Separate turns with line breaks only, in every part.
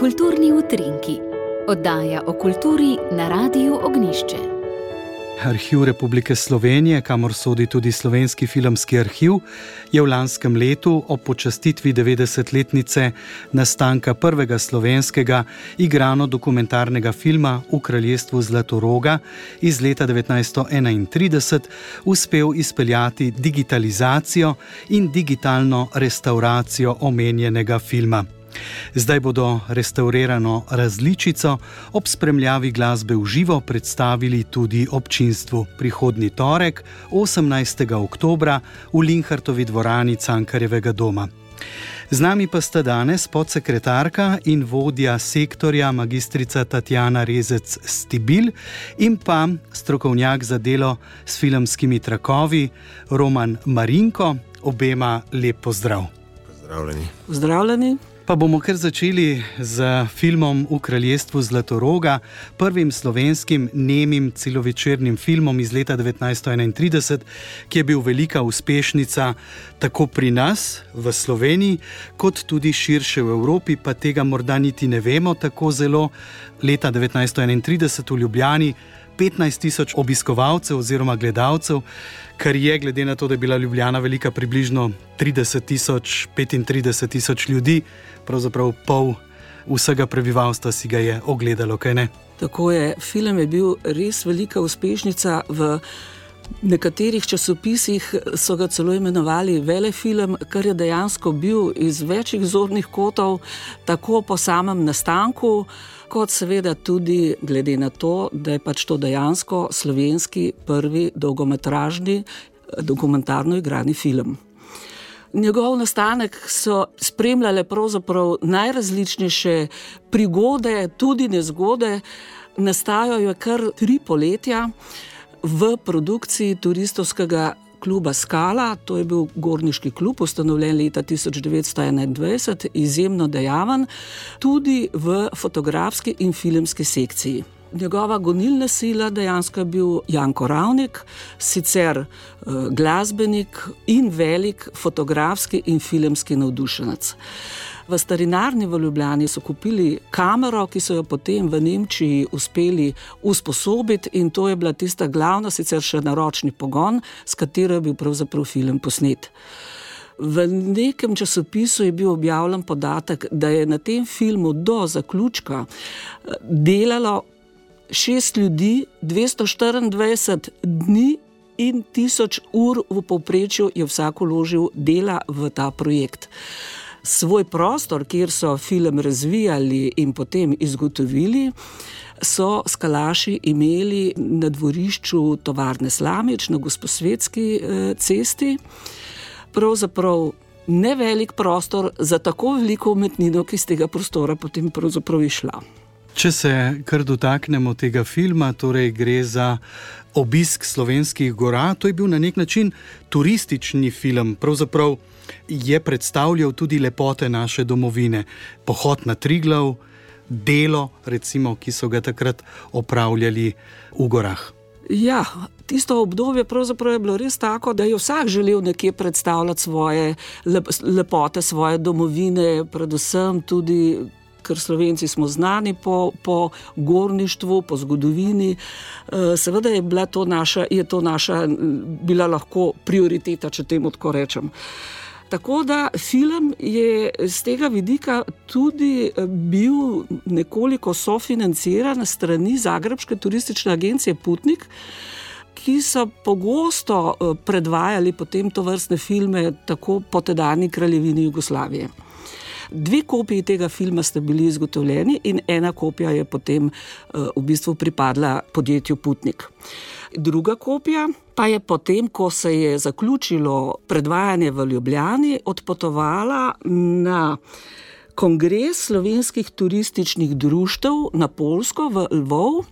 Kulturni utrinki, oddaja o kulturi na Radiu Ognišče.
Arhiv Republike Slovenije, kamor sodi tudi Slovenski filmski arhiv, je v lanskem letu ob počastitvi 90-letnice nastanka prvega slovenskega igrano-dokumentarnega filma v kraljestvu Zlatoroga iz leta 1931 uspel izpeljati digitalizacijo in digitalno restauracijo omenjenega filma. Zdaj bodo restaurirano različico ob spremljavi glasbe v živo predstavili tudi občinstvu prihodnji torek, 18. oktober, v Linhartovi dvorani Cankarjevega doma. Z nami pa sta danes podsekretarka in vodja sektorja, magistrica Tatjana Rezec Stibil in pa strokovnjak za delo s filmskimi trakovi Roman Marinko. Obema lep pozdrav.
Pozdravljeni.
Pozdravljeni.
Pa bomo kar začeli z filmom V kraljestvu Zlatoroga, prvim slovenskim nemim celovečernim filmom iz leta 1931, ki je bil velika uspešnica tako pri nas v Sloveniji, kot tudi širše v Evropi, pa tega morda niti ne vemo tako zelo. Leta 1931 v Ljubljani 15 tisoč obiskovalcev oziroma gledalcev, kar je, glede na to, da je bila Ljubljana velika približno 30 tisoč, 35 tisoč ljudi, pravzaprav pol vsega prebivalstva si ga je ogledalo, kaj ne.
Tako je, film je bil res velika uspešnica. V nekaterih časopisih so ga celo imenovali velefilm, kar je dejansko bil iz večjih zornih kotov, tako po samem nastanku kot seveda tudi glede na to, da je pač to dejansko slovenski prvi dolgometražni eh, dokumentarno igrani film. Njegov nastanek so spremljale pravzaprav najrazličnejše prigode, tudi nezgode. Nastajajo kar tri poletja v produkciji turistovskega kluba Skala, to je bil gorniški klub, ustanovljen leta 1921, izjemno dejaven, tudi v fotografski in filmski sekciji. Njegova gonilna sila dejansko je bil Janko Ravnik, sicer uh, glasbenik in velik fotografski in filmski navdušenec. V starinarni v Ljubljani so kupili kamero, ki so jo potem v Nemčiji uspeli usposobiti, in to je bila tista glavna, sicer še naročni pogon, s katero je bil pravzaprav film posnet. V nekem časopisu je bil objavljen podatek, da je na tem filmu do zaključka eh, delalo šest ljudi, 224 dni in tisoč ur v povprečju je vsak uložil dela v ta projekt svoj prostor, kjer so film razvijali in potem izgotovili, so skalaši imeli na dvorišču tovarne Slamič na Gosposvetski eh, cesti. Pravzaprav ne velik prostor za tako veliko umetnino, ki iz tega prostora potem pravzaprav išla.
Če se kar dotaknemo tega filma, torej gre za obisk slovenskih gora, to je bil na nek način turistični film. Pravzaprav je predstavljal tudi lepote naše domovine, pohod na Triglav, delo, recimo, ki so ga takrat opravljali v gorah.
Ja, tisto obdobje je bilo res tako, da je vsak želel nekje predstavljati svoje lepote, svoje domovine, predvsem tudi. Ker Slovenci smo znani po, po gorništvu, po zgodovini, eh, seveda je bila to naša, je to naša, bila lahko prioriteta, če temu tako rečem. Tako da film je z tega vidika tudi eh, bil nekoliko sofinanciran strani Zagrebske turistične agencije Putnik. Ki so pogosto eh, predvajali potem to vrstne filme, tako po tedajni kraljevini Jugoslavije. Dve kopiji tega filma sta bili izgotovljeni, in ena kopija je potem eh, v bistvu pripadla podjetju Putnik. Druga kopija pa je potem, ko se je zaključilo predvajanje v Ljubljani, odpotovala na kongres slovenskih turističnih društev na Polsko v Lvov,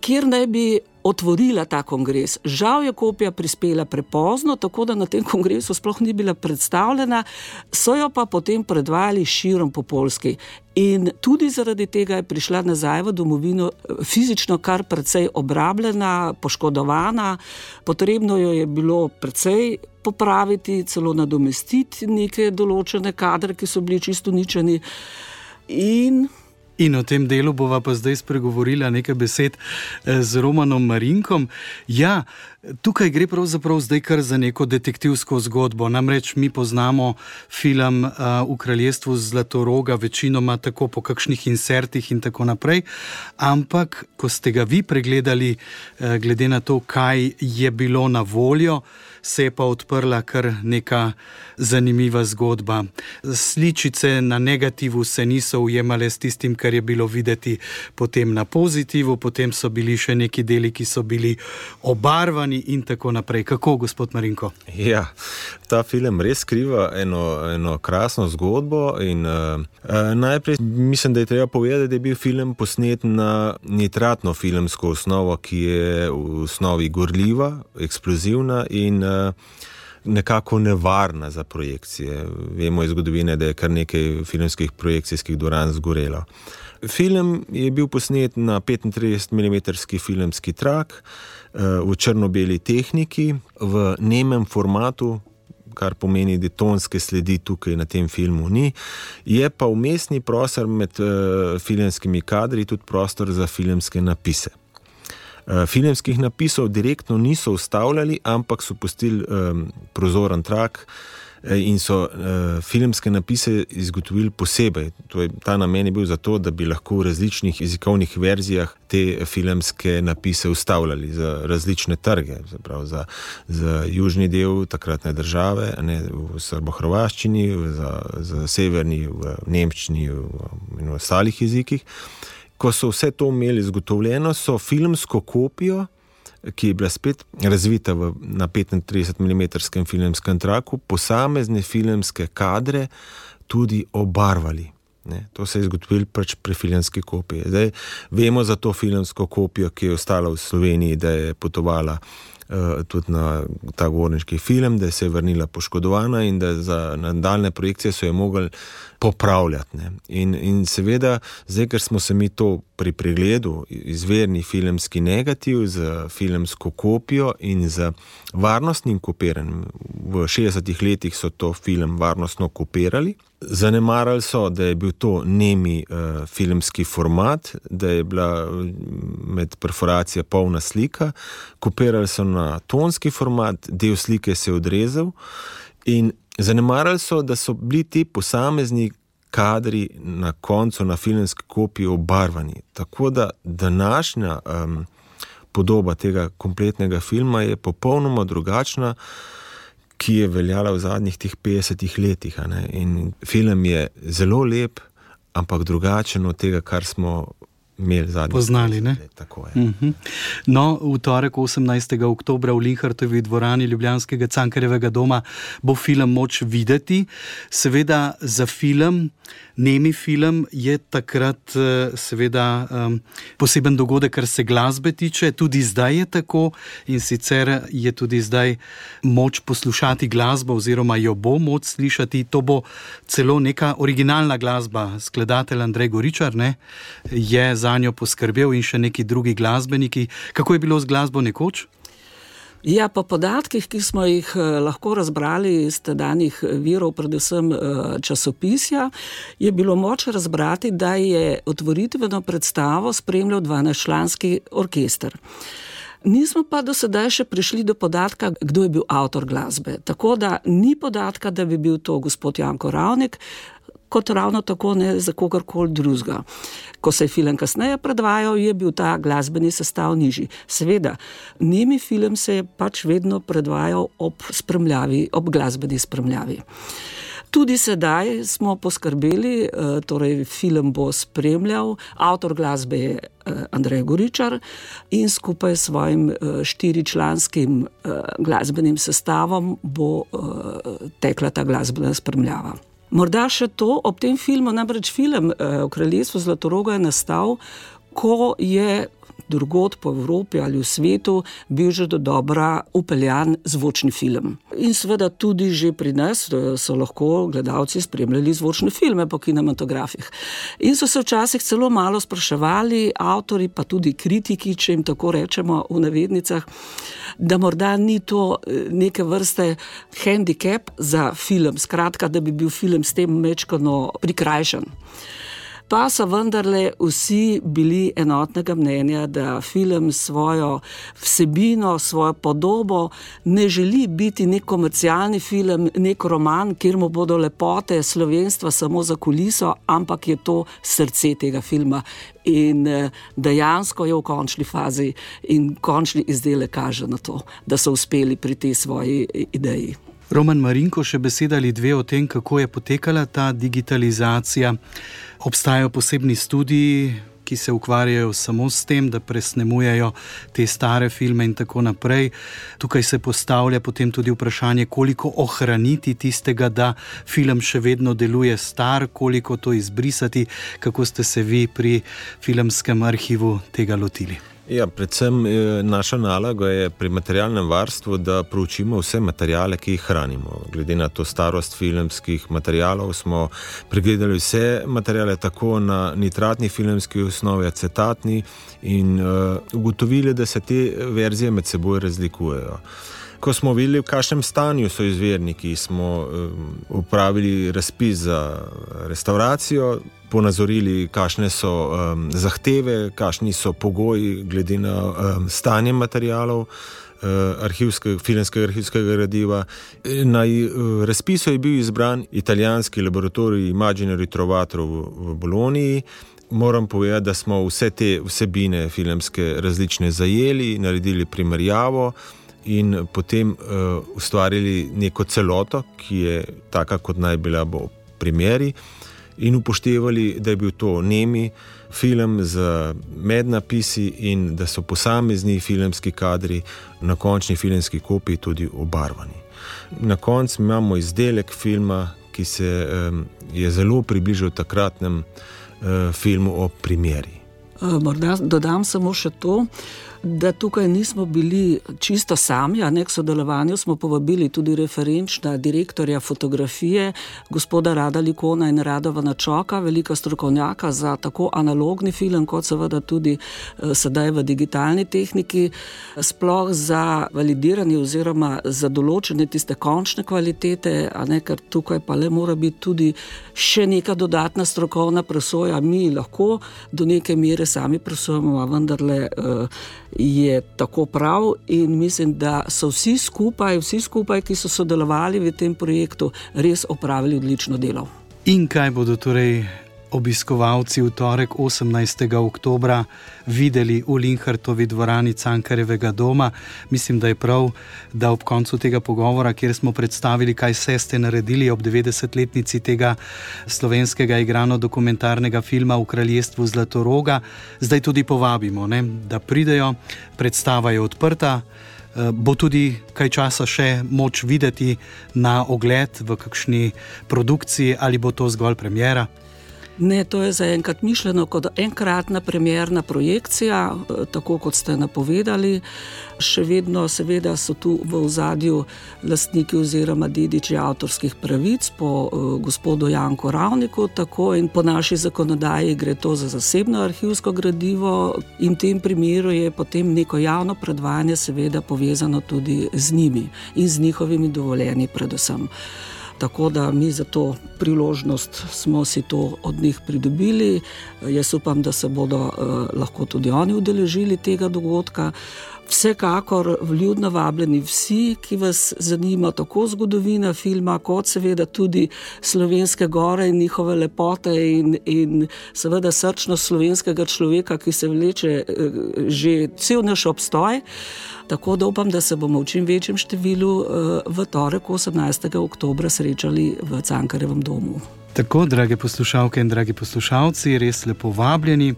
kjer naj bi otvorila ta kongres. Žal je kopija prispela prepozno, tako da na tem kongresu sploh ni bila predstavljena, so jo pa potem predvajali širom po Polski. In tudi zaradi tega je prišla nazaj v domovino fizično kar precej obrabljena, poškodovana, potrebno jo je bilo precej popraviti, celo nadomestiti neke določene kadre, ki so bili čisto uničeni. In
In o tem delu bova pa zdaj spregovorila nekaj besed eh, z Romanom Marinkom. Ja, tukaj gre pravzaprav zdaj kar za neko detektivsko zgodbo. Namreč mi poznamo film uh, V kraljestvu Zlatoroga, večinoma tako po kakšnih insertih in tako naprej. Ampak, ko ste ga vi pregledali, uh, glede na to, kaj je bilo na voljo, se je pa odprla kar neka zanimiva zgodba. Sličice na negativu se niso ujemale s tistim, kar je bilo videti potem na pozitivu, potem so bili še neki deli, ki so bili obarvani in tako naprej. Kako, gospod Marinko?
Ja, ta film res skriva eno, eno krasno zgodbo. In, uh, najprej mislim, da je treba povedati, da je bil film posnet na nitratno filmsko osnovo, ki je v osnovi gorljiva, eksplozivna in uh, nekako nevarna za projekcije. Vemo iz zgodovine, da je kar nekaj filmskih projekcijskih dvoran zgorelo. Film je bil posnet na 35 mm filmski trak eh, v črno-beli tehniki, v nemem formatu. Kar pomeni, da tonske sledi tukaj na tem filmu ni, je pa umestni prostor med uh, filmskimi kadri tudi prostor za filmske napise. Eh, filmskih napisov direktno niso ustavljali, ampak so pustili um, prozoren trak eh, in so uh, filmske napise izgotovili posebej. Je, ta namen je bil zato, da bi lahko v različnih jezikovnih verzijah te filmske napise ustavljali za različne trge, zaprav, za, za južni del takratne države, ne, v srbo-hrvaščini, za, za severni, v nemščini in v ostalih jezikih ko so vse to imeli zagotovljeno, so filmsko kopijo, ki je bila spet razvita v, na 35 mm filmskem traku, posamezne filmske kadre tudi obarvali. Ne, to se je zgodilo pač pri filmski kopiji. Zdaj, vemo za to filmsko kopijo, ki je ostala v Sloveniji, da je potovala uh, tudi na ta gorniški film, da se je vrnila poškodovana in da za nadaljne projekcije so jo mogli popravljati. In, in seveda, zdaj, ker smo se mi to pri pregledu, izverni filmski negativ z filmsko kopijo in z varnostnim kopiranjem, v 60-ih letih so to film varnostno kopirali. Zanemarali so, da je bil to nemi uh, filmski format, da je bila med perforacijo polna slika, kopirali so na tonski format, del slike se je odrezal. In Zanemarili so, da so bili ti posamezni kadri na koncu na filmski kopiji obarvani. Tako da današnja um, podoba tega kompletnega filma je popolnoma drugačna, ki je veljala v zadnjih 50 letih. Film je zelo lep, ampak drugačen od tega, kar smo imeli zadnji
poznali. Uh -huh. no, v torek 18. oktober v Linhartovi dvorani Ljubljanskega Cankarjevega doma bo film moč videti. Seveda za film, nemi film, je takrat eh, seveda um, poseben dogodek, kar se glasbe tiče. Tudi zdaj je tako in sicer je tudi zdaj moč poslušati glasbo oziroma jo bo moč slišati. To bo celo neka originalna glasba, skladatelj Andrej Goričar ne, je za za njo poskrbel in še neki drugi glasbeniki. Kako je bilo z glasbo nekoč?
Ja, po podatkih, ki smo jih eh, lahko razbrali iz tedanjih virov, predvsem eh, časopisja, je bilo moč razbrati, da je otvoritveno predstavo spremljal 12-članski orkester. Nismo pa do sedaj še prišli do podatka, kdo je bil avtor glasbe. Tako da ni podatka, da bi bil to gospod Janko Ravnik, kot ravno tako ne za kogarkoli drugega. Ko se je film kasneje predvajal, je bil ta glasbeni sestav nižji. Seveda, nemi film se je pač vedno predvajal ob spremljavi, ob glasbeni spremljavi. Tudi sedaj smo poskrbeli, eh, torej film bo spremljal, avtor glasbe je eh, Andrej Goričar in skupaj s svojim eh, štiričlanskim glasbenim sestavom bo tekla ta glasbena spremljava. Morda še to ob tem filmu, namreč film eh, o kraljestvu Zlatoroga je nastal, ko je drugot po Evropi ali v svetu bil že do dobra upeljan zvočni film. In seveda tudi že pri nas so lahko gledalci spremljali zvočne filme po kinematografih. In so se včasih celo malo spraševali, avtori, pa tudi kritiki, če jim tako rečemo v navednicah, da morda ni to eh, neke vrste handicap za film, skratka, da bi bil film s tem mečkano prikrajšan. Pa so vendarle vsi bili enotnega mnenja, da film svojo vsebino, svojo podobo ne želi biti nek komercialni film, nek roman, kjer mu bodo lepote slovenstva samo za kuliso, ampak je to srce tega filma. In eh, dejansko je v končni fazi in končni izdelek kaže na to, da so uspeli pri tej svoji ideji.
Roman Marinko, še beseda ali dve o tem, kako je potekala ta digitalizacija. Obstajajo posebni študiji, ki se ukvarjajo samo s tem, da presnemujejo te stare filme in tako naprej. Tukaj se postavlja potem tudi vprašanje, koliko ohraniti tistega, da film še vedno deluje star, koliko to izbrisati, kako ste se vi pri filmskem arhivu tega lotili.
Ja, predvsem eh, naša naloga je pri materialnem varstvu, da proučimo vse materijale, ki jih hranimo. Glede na to starost filmskih materijalov, smo pregledali vse materijale, tako na nitratni filmski osnovi, acetatni, in uh, ugotovili, da se te verzije med seboj razlikujejo. Ko smo videli, v kakšnem stanju so izvirniki, smo um, upravili razpis za restauracijo, ponazorili, kakšne so um, zahteve, kakšni so pogoji, glede na um, stanje materijalov. Uh, arhivskega, filmskega arhivskega gradiva. Na uh, razpisu je bil izbran italijanski laboratorij Imaginary Trovator v, v Boloniji. Moram povedati, da smo vse te vsebine filmske različne zajeli, naredili primerjavo in potem uh, ustvarili neko celoto, ki je taka, kot naj bila v primeri. In upoštevali, da je bil to nemi film z mednapisi, in da so posamezni filmski kadri na končni filmski kopiji tudi obarvani. Na koncu imamo izdelek filma, ki se um, je zelo približal takratnem uh, filmu o primeri.
Morda dodam samo še to da tukaj nismo bili čisto sami, a ne k sodelovanju smo povabili tudi referenčna direktorja fotografije, gospoda Rada Likona in Radova Načoka, velika strokovnjaka za tako analogni film, kot seveda tudi eh, sedaj v digitalni tehniki, sploh za validiranje oziroma za določene tiste končne kvalitete, a ne ker tukaj pa le mora biti tudi še neka dodatna strokovna presoja, mi lahko do neke mere sami presojamo, vendarle uh, je tako prav in mislim, da so vsi skupaj, vsi skupaj, ki so sodelovali v tem projektu, res opravili odlično delo.
In kaj bodo torej obiskovalci v torek 18. oktober videli v Linhartovi dvorani Cankarevega doma. Mislim, da je prav, da ob koncu tega pogovora, kjer smo predstavili, kaj vse ste naredili ob 90-letnici tega slovenskega igrano-dokumentarnega filma v kraljestvu Zlatoroga, zdaj tudi povabimo, ne, da pridejo, predstava je odprta. Eh, bo tudi kaj časa še moč videti na ogled v kakšni produkciji, ali bo to zgolj premjera?
Ne, to je zaenkrat mišljeno kot enkratna premjerna projekcija, eh, tako kot ste napovedali. Še vedno, seveda, so tu v ozadju lastniki oziroma dediči avtorskih pravic po uh, gospodu Janku Ravniku, tako in po naši zakonodaji gre to za zasebno arhivsko gradivo, in v tem primeru je potem neko javno predvajanje, seveda, povezano tudi z njimi in z njihovimi dovoljenji, predvsem. Tako da mi za to priložnost smo si to od njih pridobili. Jaz upam, da se bodo uh, lahko tudi oni udeležili tega dogodka. Vsekakor vljudno vabljeni vsi, ki vas zanima tako zgodovina filma, kot seveda tudi slovenske gore in njihove lepote in, in seveda srčnost slovenskega človeka, ki se vleče eh, že cel naš obstoj. Tako da upam, da se bomo v čim večjem številu eh, v torek 18. oktober srečali v Cankarevem domu.
Tako, drage poslušalke in dragi poslušalci, res lepo vabljeni.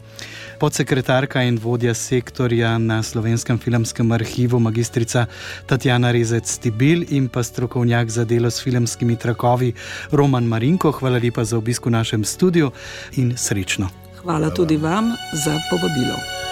Podsekretarka in vodja sektorja na Slovenskem filmskem arhivu, magistrica Tatjana Rezec Stibil in pa strokovnjak za delo s filmskimi trakovi Roman Marinko. Hvala lepa za obisk v našem studiu in srečno.
Hvala tudi vam za povabilo.